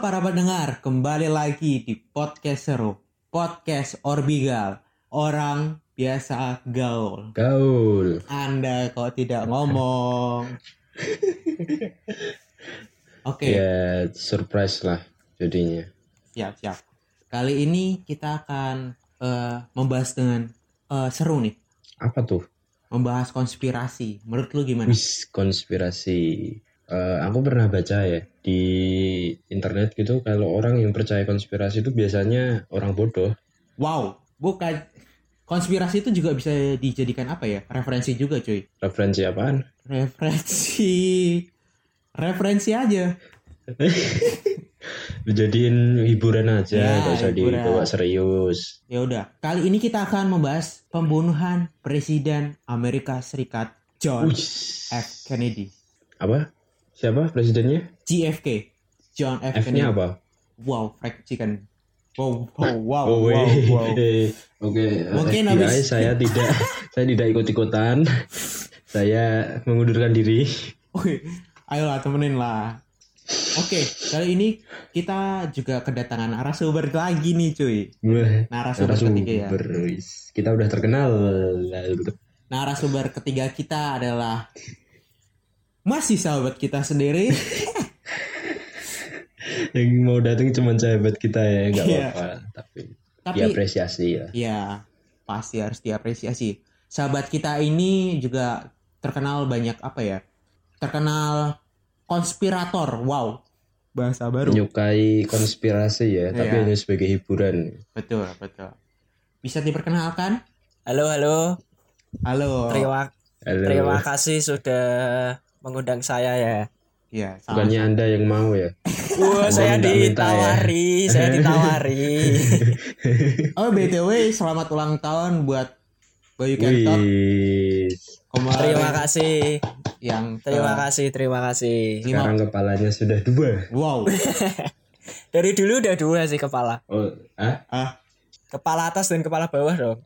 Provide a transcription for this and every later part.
para pendengar, kembali lagi di podcast seru, podcast Orbigal, orang biasa gaul. Gaul. Anda kok tidak ngomong. Oke, Ya, surprise lah jadinya. siap siap. Kali ini kita akan eh, membahas dengan eh, seru nih, Apa tuh? membahas konspirasi. Menurut lu gimana? Wis konspirasi. Eh, aku pernah baca ya di internet gitu kalau orang yang percaya konspirasi itu biasanya orang bodoh. Wow, bukan konspirasi itu juga bisa dijadikan apa ya? Referensi juga, cuy. Referensi apaan? Referensi referensi aja. Dijadiin hiburan aja, Ya, nggak usah hiburan. dibawa serius. Ya udah, kali ini kita akan membahas pembunuhan Presiden Amerika Serikat John Wih. F Kennedy. Apa? Siapa presidennya? JFK. John F Kennedy. F-nya apa? Wow, fried chicken. Wow, wow, wow, Oh, wow. Oke, Mungkin FBI, habis- saya tidak saya tidak ikut-ikutan. saya mengundurkan diri. Oke, ayolah temenin lah. Oke, kali ini kita juga kedatangan narasumber lagi nih cuy. Wah, Narasumber ketiga ya. narasumber. Kita udah terkenal. Narasumber ketiga kita adalah masih sahabat kita sendiri. Yang mau datang cuma sahabat kita ya, nggak Iya. apa-apa. Tapi, Tapi diapresiasi ya. ya pasti harus diapresiasi. Sahabat kita ini juga terkenal banyak apa ya? Terkenal konspirator. Wow. Bahasa baru. Menyukai konspirasi ya, tapi Iya. hanya sebagai hiburan. Betul, betul. Bisa diperkenalkan? Halo, halo. Halo. Terima Halo. terima kasih sudah mengundang saya ya. Ya, sama. Bukannya anda yang mau ya? Wah, Anda saya minta-minta ya. ditawari, saya ditawari. Oh, BTW selamat ulang tahun buat Bayu kemarin terima kasih. yang ke- Terima kasih, terima kasih. lima- sekarang kepalanya sudah dua. Wow. Dari dulu udah dua sih kepala. Oh, ah? Ah, Kepala atas dan kepala bawah dong.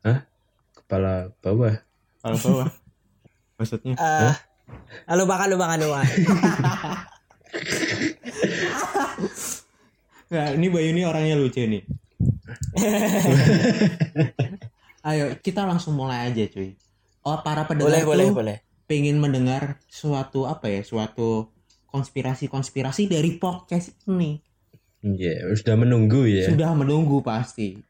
Hah? Kepala bawah. kalau bawah. Maksudnya? Ah, lupa kan, lupa kan, lupa. Nggak, ini Bayu ini orangnya lucu nih. Ayo, kita langsung mulai aja, cuy. Oh, para pendengar Boleh, boleh, tuh boleh. pengen mendengar suatu apa ya, suatu konspirasi-konspirasi dari podcast ini. Iya, sudah menunggu ya. Sudah menunggu pasti.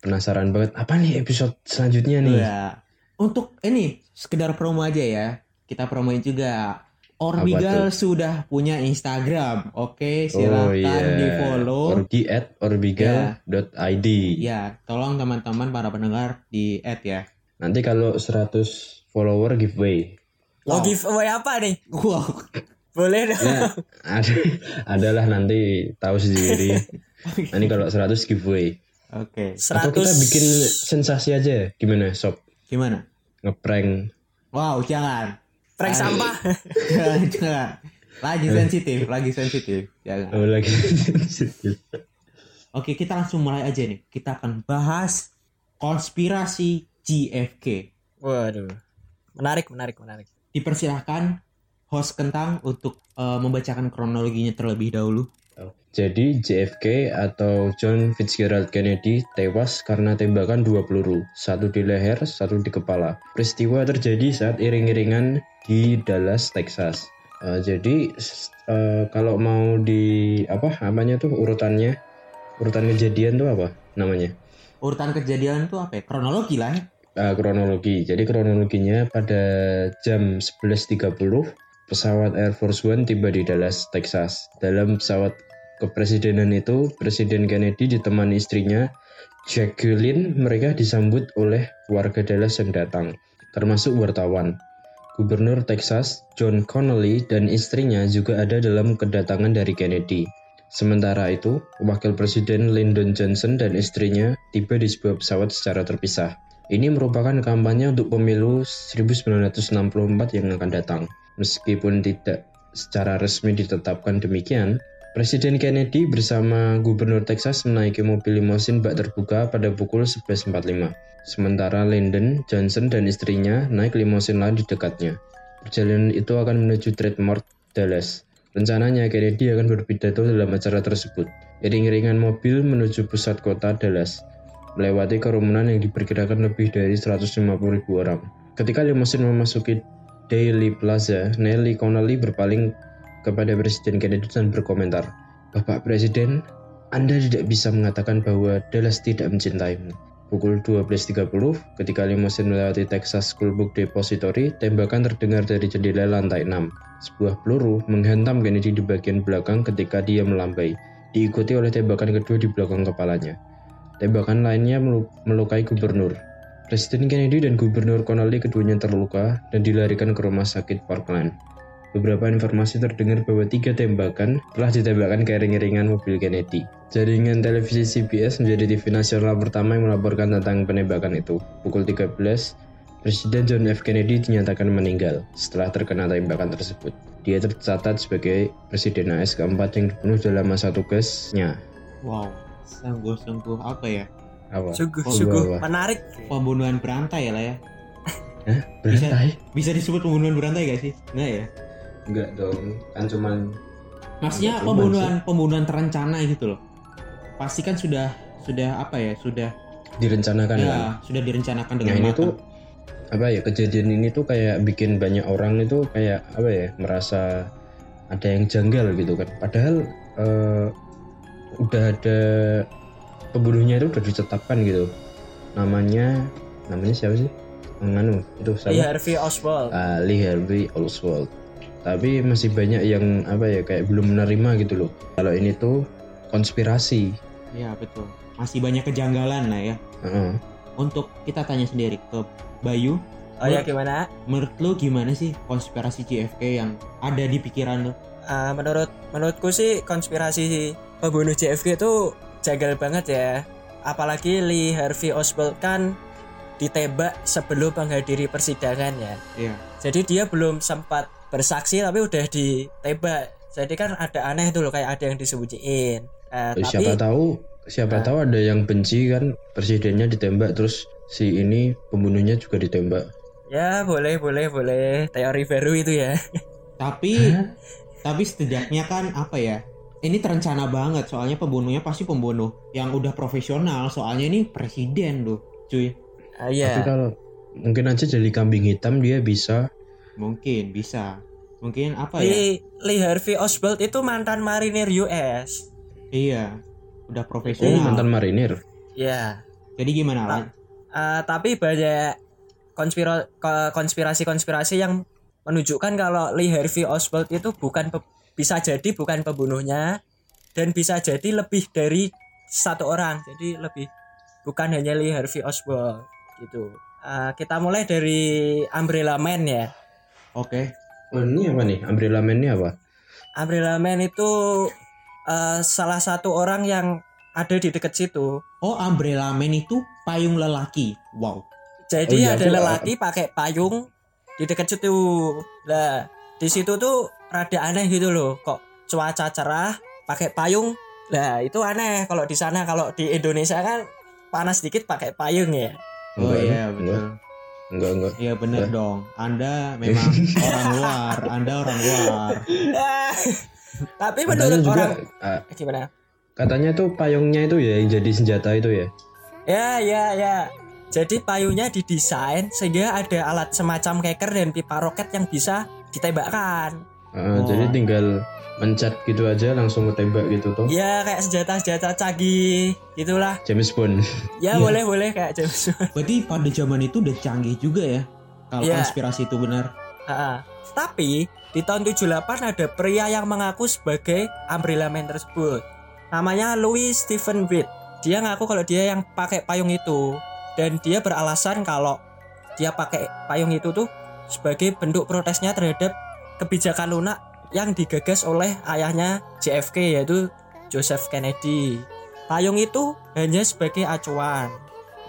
Penasaran banget apa nih episode selanjutnya nih? Ya. Untuk ini sekedar promo aja ya. Kita promoin juga. Orbigal sudah punya Instagram. Oke, silakan oh iya. di follow. Orgi at orbigal.id. Ya, tolong teman-teman para pendengar di add ya. Nanti kalau 100 follower giveaway. Mau Wow. giveaway apa nih? Wow. Boleh dong. Ya, ada adalah nanti tahu sendiri. Nanti kalau 100 giveaway. Oke. Atau kita 100 bikin sensasi aja. Gimana, sob? Gimana? Ngeprank. Wow, jangan. Prank sampah. Lagi sensitif, lagi sensitif. Jangan. Oh, lagi. Oke, kita langsung mulai aja nih. Kita akan bahas konspirasi GFK. Waduh. Menarik, menarik, menarik. Dipersilahkan host Kentang untuk eh, membacakan kronologinya terlebih dahulu. Jadi JFK atau John Fitzgerald Kennedy tewas karena tembakan dua peluru, satu di leher, satu di kepala. Peristiwa terjadi saat iring-iringan di Dallas, Texas. Eh, jadi eh, kalau mau di apa namanya tuh urutannya, urutan kejadian tuh apa namanya? Urutan kejadian tuh apa ya? Kronologi lah. Eh, kronologi. Jadi kronologinya pada jam 11.30 pesawat Air Force One tiba di Dallas, Texas. Dalam pesawat kepresidenan itu, Presiden Kennedy ditemani istrinya Jacqueline. Mereka disambut oleh warga Dallas yang datang, termasuk wartawan. Gubernur Texas, John Connolly, dan istrinya juga ada dalam kedatangan dari Kennedy. Sementara itu, Wakil Presiden Lyndon Johnson dan istrinya tiba di sebuah pesawat secara terpisah. Ini merupakan kampanye untuk pemilu 1964 yang akan datang. Meskipun tidak secara resmi ditetapkan demikian, Presiden Kennedy bersama Gubernur Texas menaiki mobil limosin bak terbuka pada pukul 11.45. Sementara Lyndon Johnson dan istrinya naik limosin lain di dekatnya. Perjalanan itu akan menuju Trademark Dallas. Rencananya Kennedy akan berpidato dalam acara tersebut. Iring-iringan mobil menuju pusat kota Dallas, melewati kerumunan yang diperkirakan lebih dari 150 ribu orang. Ketika limusin memasuki Daily Plaza, Nelly Connolly berpaling kepada Presiden Kennedy dan berkomentar, Bapak Presiden, Anda tidak bisa mengatakan bahwa Dallas tidak mencintaimu. Pukul 12.30, ketika limusin melewati Texas Schoolbook Depository, tembakan terdengar dari jendela lantai 6. Sebuah peluru menghantam Kennedy di bagian belakang ketika dia melambai, diikuti oleh tembakan kedua di belakang kepalanya. Tembakan lainnya melu- melukai gubernur. Presiden Kennedy dan Gubernur Connolly keduanya terluka dan dilarikan ke rumah sakit Parkland. Beberapa informasi terdengar bahwa tiga tembakan telah ditembakkan ke iring-iringan mobil Kennedy. Jaringan televisi CBS menjadi TV nasional pertama yang melaporkan tentang penembakan itu. Pukul 13, Presiden John F. Kennedy dinyatakan meninggal setelah terkena tembakan tersebut. Dia tercatat sebagai Presiden AS keempat yang dibunuh dalam masa tugasnya. Wow, sungguh-sungguh apa ya? Apa? Sungguh, Oh, sungguh apa? menarik. Pembunuhan berantai lah ya. Hah? Berantai? Bisa disebut pembunuhan berantai gak sih? Enggak ya? Enggak dong, kan cuman Maksudnya pembunuhan pembunuhan terencana gitu loh. Pasti kan sudah sudah apa ya? Sudah direncanakan kan. ya, sudah direncanakan Nah dengan ini matang. tuh apa ya kejadian ini tuh kayak bikin banyak orang itu kayak apa ya merasa ada yang janggal gitu kan. Padahal eh, udah ada pembunuhnya itu udah ditetapkan gitu. Namanya namanya siapa sih? Nganu itu siapa? Lee Harvey Oswald. Ah, Lee Harvey Oswald. Tapi masih banyak yang apa ya kayak belum menerima gitu loh. Kalau ini tuh konspirasi. Ya betul. Masih banyak kejanggalan lah ya. Heeh. Untuk kita tanya sendiri ke Bayu, Oh ya gimana? menurut lu gimana sih konspirasi JFK yang ada di pikiran lu? Ah, menurut menurutku sih konspirasi pembunuh JFK itu jagal banget ya. Apalagi Lee Harvey Oswald kan ditembak sebelum menghadiri persidangan ya. Iya. Jadi dia belum sempat bersaksi tapi udah ditembak. Jadi kan ada aneh tuh loh kayak ada yang disembunyiin. Eh, Eh, tapi siapa tahu siapa Nah. tahu ada yang benci kan presidennya ditembak terus si ini pembunuhnya juga ditembak ya boleh boleh boleh teori baru itu ya. Tapi tapi setidaknya kan apa ya? Ini terencana banget soalnya pembunuhnya pasti pembunuh yang udah profesional. Soalnya ini presiden loh, cuy. Ah, tapi Iya. kalau mungkin aja jadi kambing hitam dia bisa Mungkin bisa. Mungkin apa ya? Lee, Lee Harvey Oswald itu mantan marinir US. Iya. Udah oh profesional. mantan marinir Ya. Jadi gimana. Lan? Eh, tapi banyak konspiro- ko- konspirasi-konspirasi yang menunjukkan kalau Lee Harvey Oswald itu bukan pe- bisa jadi bukan pembunuhnya dan bisa jadi lebih dari satu orang. Jadi lebih bukan hanya Lee Harvey Oswald gitu. Eh, kita mulai dari Umbrella Man ya. Oke. oh ini apa nih umbrella man ini apa Umbrella Man itu eh, salah satu orang yang ada di dekat situ. Oh, umbrella man itu payung lelaki. Wow. Jadi Oh iya, ada lelaki pakai payung di dekat situ. Lah, di situ tuh rada aneh gitu loh. Kok cuaca cerah pakai payung? Lah, itu aneh kalau di sana kalau di Indonesia kan panas dikit pakai payung ya. Oh Enggak, iya enggak. betul. enggak enggak Iya bener Eh. dong. Anda memang orang luar. Anda orang luar. Tapi menurut juga orang Eh, gimana? katanya tuh payungnya itu ya yang jadi senjata itu ya Ya, ya, ya. Jadi payungnya didesain sehingga ada alat semacam keker dan pipa roket yang bisa ditembakkan. Ah, Oh. jadi tinggal mencet gitu aja langsung ketembak gitu toh Ya kayak senjata-senjata canggih gitulah. James Bond Ya Iya. boleh boleh kayak James Bond. Berarti pada zaman itu udah canggih juga ya. Kalau Iya. konspirasi itu benar. Ha-ha. Tapi di tahun 78 ada pria yang mengaku sebagai umbrella man tersebut. Namanya Louis Stephen Witt. Dia ngaku kalau dia yang pakai payung itu dan dia beralasan kalau dia pakai payung itu tuh sebagai bentuk protesnya terhadap kebijakan lunak yang digagas oleh ayahnya JFK yaitu Joseph Kennedy. Payung itu hanya sebagai acuan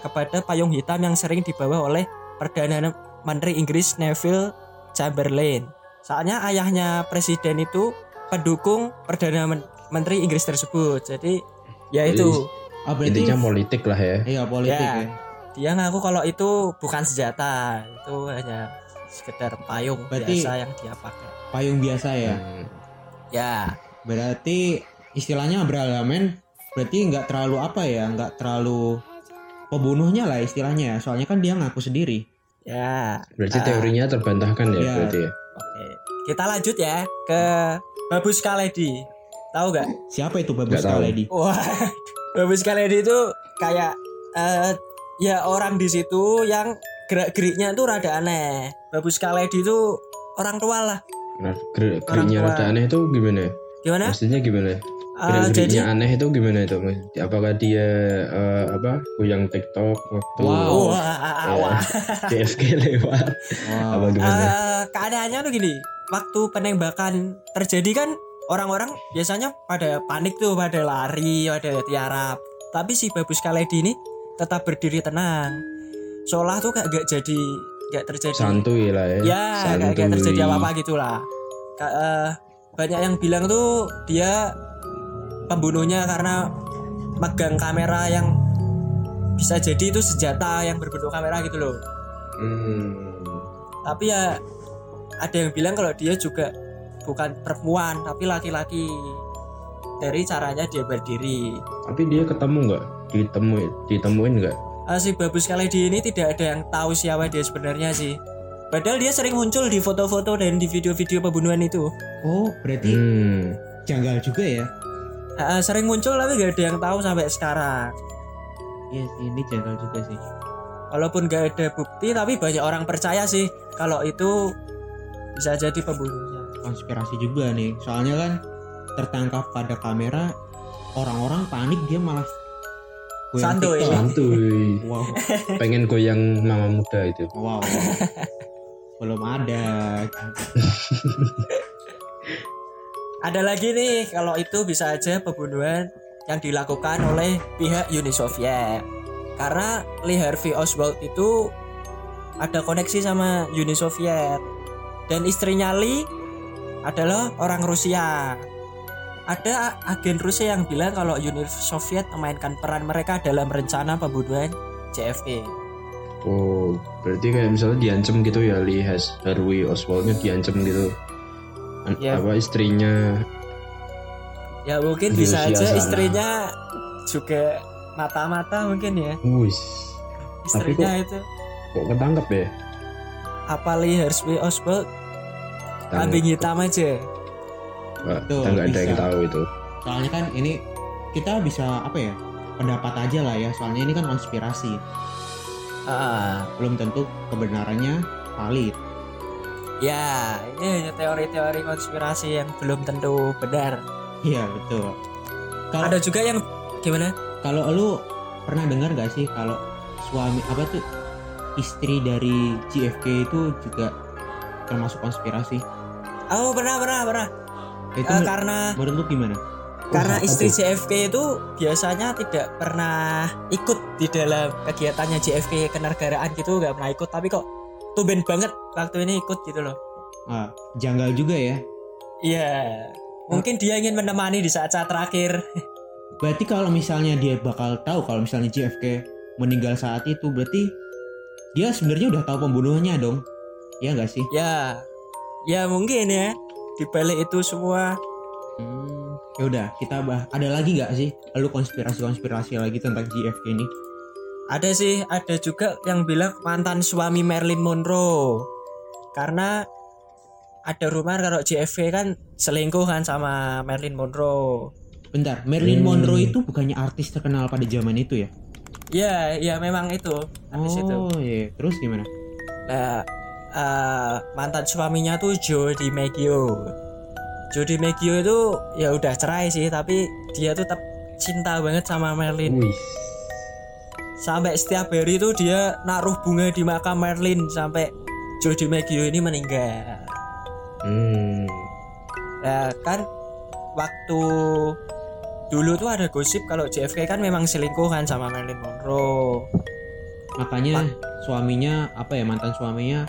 kepada payung hitam yang sering dibawa oleh Perdana Menteri Inggris Neville Chamberlain. Soalnya ayahnya presiden itu pendukung Perdana Men- Menteri Inggris tersebut. Jadi ya itu Ah, berarti intinya politik lah ya iya politik Ya. ya. dia ngaku kalau itu bukan senjata, itu hanya sekedar payung Berarti- biasa yang dia pakai. Payung biasa ya. Hmm. Ya, Berarti istilahnya berelemen berarti nggak terlalu apa ya, nggak terlalu pembunuhnya lah istilahnya ya. Soalnya kan dia ngaku sendiri. ya. Berarti Ah. teorinya terbantahkan ya Iya. berarti ya. Oke. Kita lanjut ya ke Babus Kaledi. Tahu gak? Siapa itu Babus Nggak tahu. Kaledi? Wah, Babus Kaledi itu kayak eh, ya orang di situ yang gerak-geriknya tuh rada aneh. Babus Kaledi itu orang tua lah. Nah, gerak geriknya rada aneh itu gimana? Gimana? Maksudnya gimana? Gerak jadi geriknya aneh itu gimana itu? Apakah dia eh, apa? Goyang TikTok waktu Wow. Ya. wah. CFG lewat? Wow. Apa gimana? Eh, keadaannya tuh gini, waktu penembakan terjadi kan orang-orang biasanya pada panik tuh, pada lari, pada tiarap. Tapi si Babus Kaledi ini tetap berdiri tenang. Seolah tuh kayak gak jadi gak terjadi. Santuy lah ya. ya, kayak gak Santuy. terjadi apa-apa gitulah. Ka- eh, banyak yang bilang tuh dia pembunuhnya karena megang kamera yang bisa jadi itu senjata yang berbentuk kamera gitu loh. Hmm. tapi ya ada yang bilang kalau dia juga bukan perempuan tapi laki-laki dari caranya dia berdiri Tapi dia ketemu nggak? Ditemuin, ditemuin nggak? Ah, si Babus Kaledi ini tidak ada yang tahu siapa dia sebenarnya sih padahal dia sering muncul di foto-foto dan di video-video pembunuhan itu Oh, berarti Hmm. janggal juga ya? Ah, sering muncul tapi gak ada yang tahu sampai sekarang Iya sih, ini janggal juga sih. walaupun gak ada bukti tapi banyak orang percaya sih kalau itu bisa jadi pembunuhnya Konspirasi juga nih. Soalnya kan tertangkap pada kamera, orang-orang panik dia malah goyang Santuy. TikTok. Santuy. Wow, Pengen goyang mama muda itu. wow. Belum ada. Ada lagi nih kalau itu bisa aja pembunuhan yang dilakukan oleh pihak Uni Soviet. Karena Lee Harvey Oswald itu ada koneksi sama Uni Soviet dan istrinya Lee adalah orang Rusia. Ada agen Rusia yang bilang kalau Uni Soviet memainkan peran mereka dalam rencana pembunuhan JFK. Oh, berarti kayak misalnya diancam gitu ya Lee Has Harvey Oswaldnya diancam gitu. An- Ya. Apa istrinya? Ya mungkin bisa aja sana. istrinya juga mata-mata mungkin ya. Wis, Tapi Istrinya itu kok ketangkep ya? apa Lee Harvey Oswald kambing hitam aja Kita nggak ada yang bisa. tahu itu. Soalnya kan ini kita bisa apa ya? Pendapat aja lah ya. Soalnya ini kan konspirasi. Ah, Belum tentu kebenarannya valid. ya ini hanya teori-teori konspirasi yang belum tentu benar Iya, betul. Kalau ada juga yang gimana kalau lu pernah dengar gak sih kalau suami apa tuh istri dari JFK itu juga termasuk konspirasi? oh pernah pernah pernah Itu menur- karena menurut lu gimana? karena apa istri? JFK itu biasanya tidak pernah ikut di dalam kegiatannya JFK kenegaraan gitu nggak pernah ikut tapi kok tumben banget waktu ini ikut gitu loh Ah, janggal juga ya. iya mungkin dia ingin menemani di saat-saat terakhir Berarti kalau misalnya dia bakal tahu kalau misalnya JFK meninggal saat itu, berarti dia sebenarnya udah tahu pembunuhannya dong. Iya nggak sih? ya ya mungkin ya di balik itu semua Hmm, ya udah kita bah. Ada lagi nggak sih? Lalu konspirasi-konspirasi lagi tentang JFK ini? Ada sih, ada juga yang bilang mantan suami Marilyn Monroe. Karena ada rumor kalau JFK kan selingkuh kan sama Marilyn Monroe. Bentar, Marilyn Hmm. Monroe itu bukannya artis terkenal pada zaman itu ya? Ya, ya memang itu. Habis itu. oh iya, terus gimana? Nah, eh, mantan suaminya tuh Joe DiMaggio. Joe DiMaggio itu ya udah cerai sih, tapi dia tuh tetap cinta banget sama. Wih, Sampai setiap hari itu dia naruh bunga di makam Marilyn sampai Joe DiMaggio ini meninggal. hmm, Ya kan waktu dulu tuh ada gosip kalau JFK kan memang selingkuh kan sama Marilyn Monroe. Makanya suaminya apa ya mantan suaminya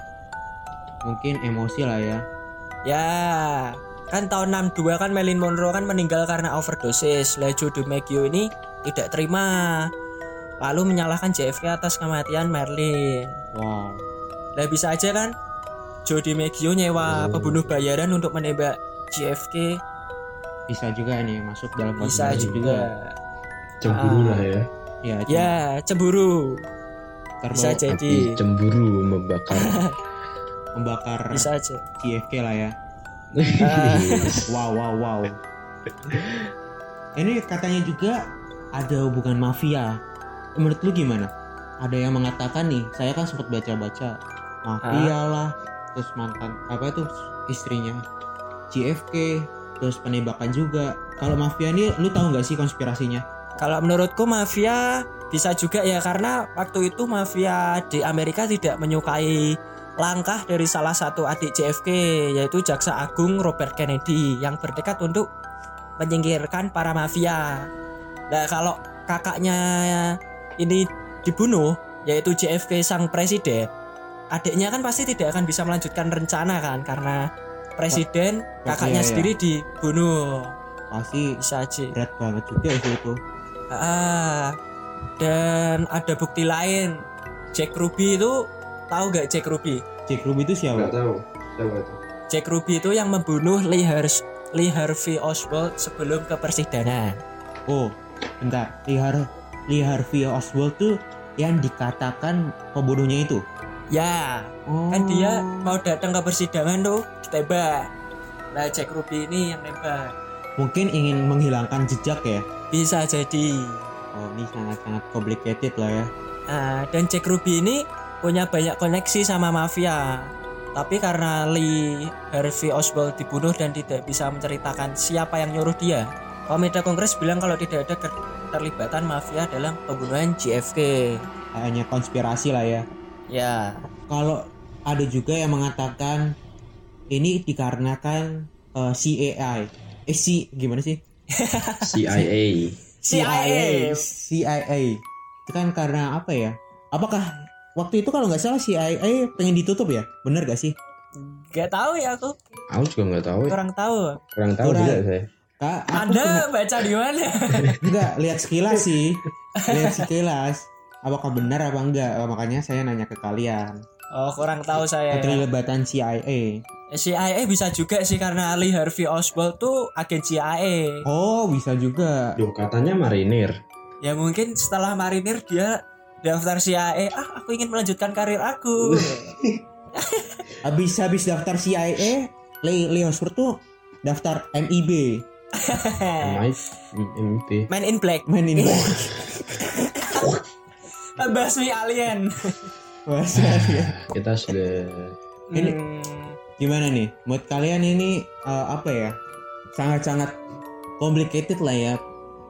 mungkin emosi lah ya. Ya, kan tahun 62 kan Marilyn Monroe kan meninggal karena overdosis. Lah Joe DiMaggio ini tidak terima. Lalu menyalahkan JFK atas kematian Marilyn. Wow. Lah bisa aja kan Joe DiMaggio nyewa Oh. pembunuh bayaran untuk menembak JFK bisa juga nih masuk dalam bisa konspirasi juga Cemburu Ah. lah ya. ya ya cemburu terbawa bisa Api jadi cemburu membakar. membakar bisa aja. JFK lah ya. Wow wow wow. Ini katanya juga ada hubungan mafia. Menurut lu gimana? Ada yang mengatakan nih saya kan sempat baca-baca mafia lah terus mantan apa itu istrinya JFK terus penembakan juga. Kalau mafia ini lu tahu nggak sih konspirasinya? Kalau menurutku mafia bisa juga ya karena waktu itu mafia di Amerika tidak menyukai langkah dari salah satu adik JFK yaitu Jaksa Agung Robert Kennedy yang bertekad untuk menyingkirkan para mafia. Nah kalau kakaknya ini dibunuh yaitu JFK sang presiden, adiknya kan pasti tidak akan bisa melanjutkan rencana kan karena presiden Oh, kakaknya iya, iya. sendiri dibunuh. pasti Bisa aja. berat banget juga itu Ah, dan ada bukti lain. Jack Ruby itu tahu gak Jack Ruby? Jack Ruby itu siapa Nggak tahu. Siapa? Jack Ruby itu yang membunuh Lee, Har- Lee Harvey Oswald sebelum ke persidangan. Oh, bentar. Lee, Har- Lee Harvey Oswald tuh yang dikatakan pembunuhnya itu. Ya, Oh. kan dia mau datang ke persidangan tuh ditembak. Nah, Jack Ruby ini yang nembak. mungkin ingin menghilangkan jejak ya. Bisa jadi. Oh, ini sangat-sangat complicated lah ya. Nah, dan Jack Ruby ini punya banyak koneksi sama mafia. Tapi karena Lee Harvey Oswald dibunuh dan tidak bisa menceritakan siapa yang nyuruh dia, Komite Kongres bilang kalau tidak ada keterlibatan mafia dalam pembunuhan JFK. Hanya konspirasi lah ya. Ya, Kalau ada juga yang mengatakan ini dikarenakan eh, CAI. Eh si gimana sih? CIA. CIA. CIA. Itu kan karena apa ya? Apakah waktu itu kalau nggak salah CIA pengen ditutup ya? Bener gak sih? Gak tahu ya aku, Aku juga nggak tahu. ya. kurang tahu. Kurang tahu Kurang. juga saya. Kak, Anda cuma- baca di mana? enggak lihat sekilas sih. Lihat sekilas. Apakah benar apa enggak? Oh, makanya saya nanya ke kalian. Oh, kurang tahu saya. ya. Keterlibatan CIA. CIA bisa juga sih karena Lee Harvey Oswald tuh agen CIA. Oh, bisa juga. Duh, katanya marinir. Ya mungkin setelah marinir dia daftar CIA. Ah, aku ingin melanjutkan karir aku. Habis habis daftar CIA, Lee, Lee Oswald tuh daftar MIB. Might MP. Man in Black. Main ini. Basmi alien. Wah, serius. Kita sudah Ini- Hmm, Gimana nih? Buat kalian ini eh, apa ya? Sangat-sangat complicated lah ya.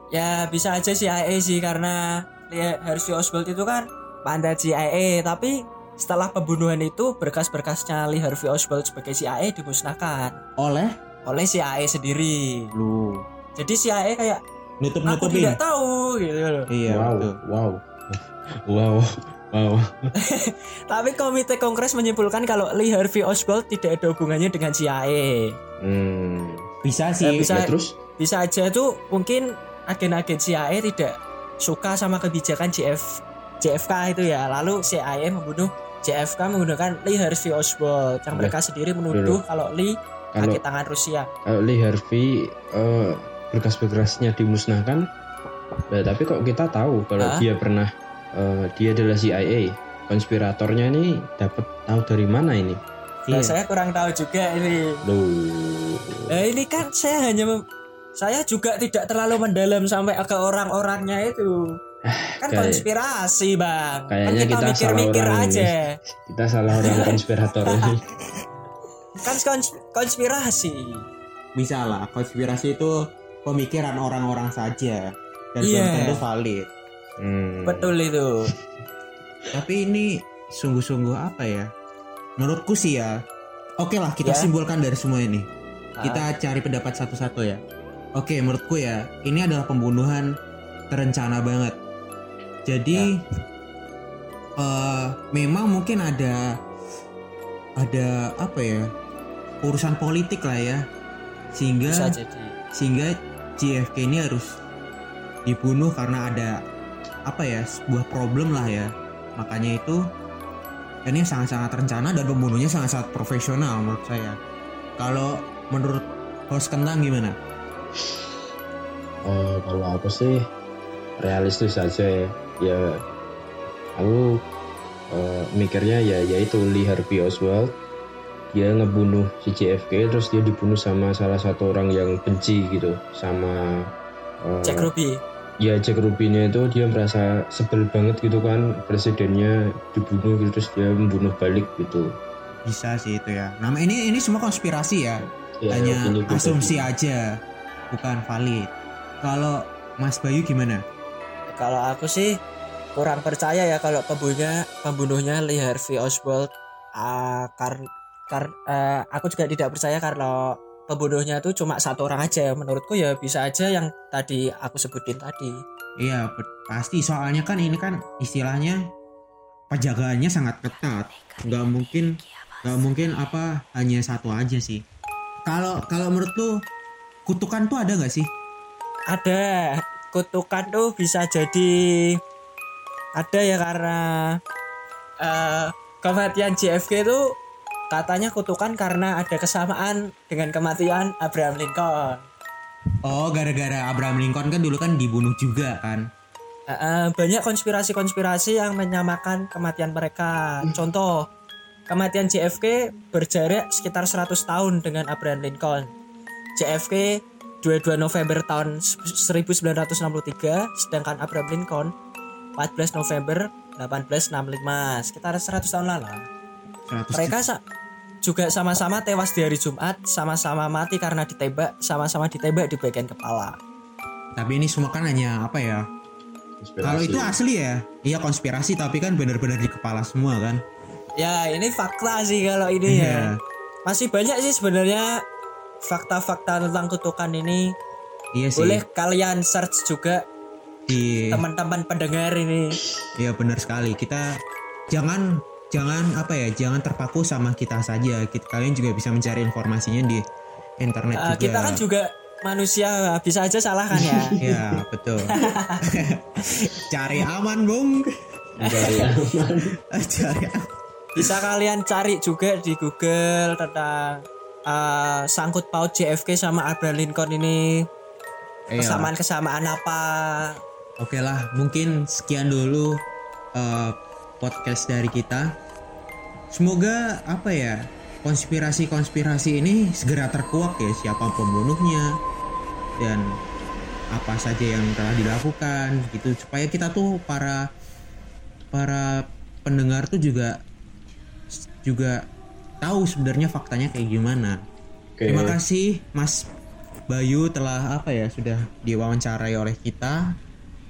ya bisa aja CIA sih karena Lee Harvey Oswald itu kan mandat CIA tapi setelah pembunuhan itu berkas-berkasnya Lee Harvey Oswald sebagai CIA dimusnahkan Oleh oleh CIA sendiri. lu Jadi CIA kayak aku nutup-nutupin. tidak tahu gitu loh. Iya, wow, betul. wow. Wow. Wow. Tapi komite kongres menyimpulkan kalau Lee Harvey Oswald tidak ada hubungannya dengan CIA. Hmm. Bisa Ya, sih. bisa. Ya, terus Bisa aja tuh mungkin agen-agen CIA tidak suka sama kebijakan JF JFK itu ya. Lalu CIA membunuh JFK menggunakan Lee Harvey Oswald yang Lah, mereka sendiri menuduh kalau Lee kalau kaki tangan Rusia. kalau Lee Harvey eh, berkas-berkasnya dimusnahkan nah, tapi kok kita tahu kalau dia pernah eh, dia adalah CIA konspiratornya ini dapat tahu dari mana ini Nah, Iya. saya kurang tahu juga ini. Loh. Nah, ini kan saya hanya mem- saya juga tidak terlalu mendalam sampai ke orang-orangnya itu. Kan kayak- konspirasi, Bang. Kan kayaknya kita kita salah mikir-mikir ini. aja. kita salah orang konspirator ini Kan kons- konspirasi. Bisa lah. Konspirasi itu pemikiran orang-orang saja dan Iya. belum tentu valid. Hmm. Betul itu. Tapi ini sungguh-sungguh apa ya? Menurutku sih ya. Oke lah kita Ya. simpulkan dari semua ini. Ah. Kita cari pendapat satu-satu ya. Oke, menurutku ya, ini adalah pembunuhan terencana banget. Jadi eh, memang mungkin ada ada apa ya? urusan politik lah ya. Sehingga sehingga JFK ini harus dibunuh karena ada apa ya sebuah problem lah ya makanya itu ini sangat-sangat rencana dan pembunuhnya sangat-sangat profesional menurut saya kalau menurut host kentang gimana Eh, kalau aku sih realistis saja ya. Ya aku eh, mikirnya ya yaitu Lee Harvey Oswald dia ngebunuh si JFK terus dia dibunuh sama salah satu orang yang benci gitu sama eh, Jack Ruby ya Jack Ruby-nya itu dia merasa sebel banget gitu kan presidennya dibunuh gitu terus dia membunuh balik gitu Bisa sih itu ya. Nama ini ini semua konspirasi ya. ya, Hanya opini asumsi aja, bukan valid. Kalau Mas Bayu gimana? kalau aku sih kurang percaya ya kalau pembunuhnya pembunuhnya Lee Harvey Oswald kar, kar- eh, aku juga tidak percaya kalau pembunuhnya itu cuma satu orang aja menurutku ya bisa aja yang tadi aku sebutin tadi Iya, pasti soalnya kan ini kan istilahnya penjagaannya sangat ketat. Nggak mungkin nggak mungkin apa hanya satu aja sih. Kalau kalau menurut lu kutukan tuh ada nggak sih? ada kutukan tuh bisa jadi ada ya karena eh kematian JFK itu katanya kutukan karena ada kesamaan dengan kematian Abraham Lincoln. Oh, gara-gara Abraham Lincoln kan dulu kan dibunuh juga kan. Eh, eh, banyak konspirasi-konspirasi yang menyamakan kematian mereka. Contoh, kematian JFK berjarak sekitar 100 tahun dengan Abraham Lincoln. JFK 22 November tahun 1963, sedangkan Abraham Lincoln 14 November 1865, sekitar 100 tahun lalu. 100 Mereka sa- juga sama-sama tewas di hari Jumat, sama-sama mati karena ditembak, sama-sama ditembak di bagian kepala. Tapi ini semua kan hanya apa ya? Konspirasi. Kalau itu asli ya, iya konspirasi tapi kan benar-benar di kepala semua kan. Ya, ini fakta sih kalau ini Iya. ya. Masih banyak sih sebenarnya fakta-fakta tentang kutukan ini. Iya sih. Boleh kalian search juga Di teman-teman pendengar ini. Iya benar sekali. Kita jangan jangan apa ya, jangan terpaku sama kita saja. Kita, kalian juga bisa mencari informasinya di internet Eh, juga. kita kan juga manusia bisa aja salah kan ya. Iya, betul. Cari aman, Bung. Dari aman. Cari aman. Bisa kalian cari juga di Google tentang eh, sangkut paut JFK sama Abraham Lincoln ini. Iya. Kesamaan-kesamaan apa? Oke lah, mungkin sekian dulu eh, podcast dari kita. Semoga apa ya konspirasi-konspirasi ini segera terkuak ya siapa pembunuhnya dan apa saja yang telah dilakukan gitu supaya kita tuh para para pendengar tuh juga juga tahu sebenarnya faktanya kayak gimana. Oke. Terima kasih Mas Bayu telah apa ya sudah diwawancarai oleh kita.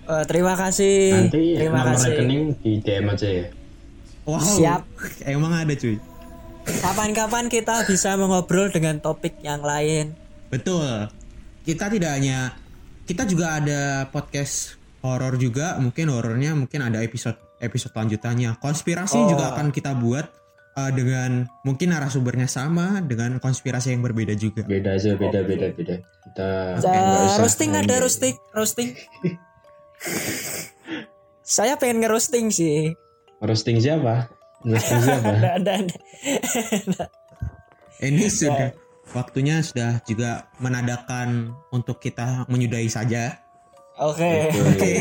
Eh, terima kasih. Nanti terima nomor kasih. rekening di DM aja ya. Wow. Siap. Emang ada cuy. Kapan-kapan kita bisa mengobrol dengan topik yang lain. Betul. Kita tidak hanya kita juga ada podcast horor juga, mungkin horornya mungkin ada episode episode lanjutannya. Konspirasi Oh. juga akan kita buat uh, dengan mungkin narasumbernya sama dengan konspirasi yang berbeda juga. Beda aja, beda, beda, beda. Kita nggak usah roasting ada roasting, roasting. Saya pengen ngerosting sih. Roasting siapa? Roasting siapa? Ada, ada, ada. Ini sudah waktunya sudah juga menandakan untuk kita menyudahi saja. Oke. Oke.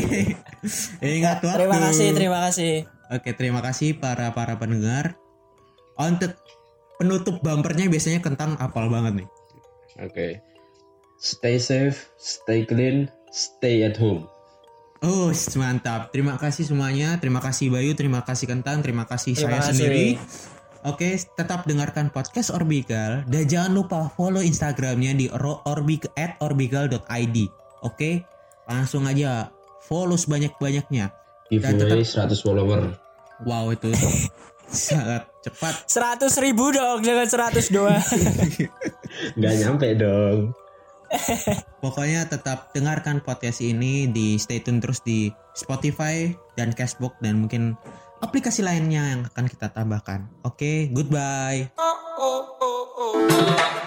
Ingat waktu. Terima kasih, terima kasih. Oke, terima kasih para para pendengar. Untuk penutup bumpernya biasanya kentang apal banget nih. Oke. Stay safe, stay clean, stay at home. Oh, mantap. Terima kasih semuanya. Terima kasih Bayu, terima kasih Kentang, terima kasih Terima saya kasih. sendiri. Oke, tetap dengarkan podcast Orbigal dan jangan lupa follow Instagramnya di orbig at orbigal.id. Oke, langsung aja follow sebanyak-banyaknya. Dan Giveaway 100 follower. Wow, itu sangat cepat. 100 ribu dong, jangan 100 doang. Nggak nyampe dong. Pokoknya tetap dengarkan podcast ini di stay tune terus di Spotify dan Cashbox dan mungkin aplikasi lainnya yang akan kita tambahkan. Oke, goodbye. oh, oh, oh, oh.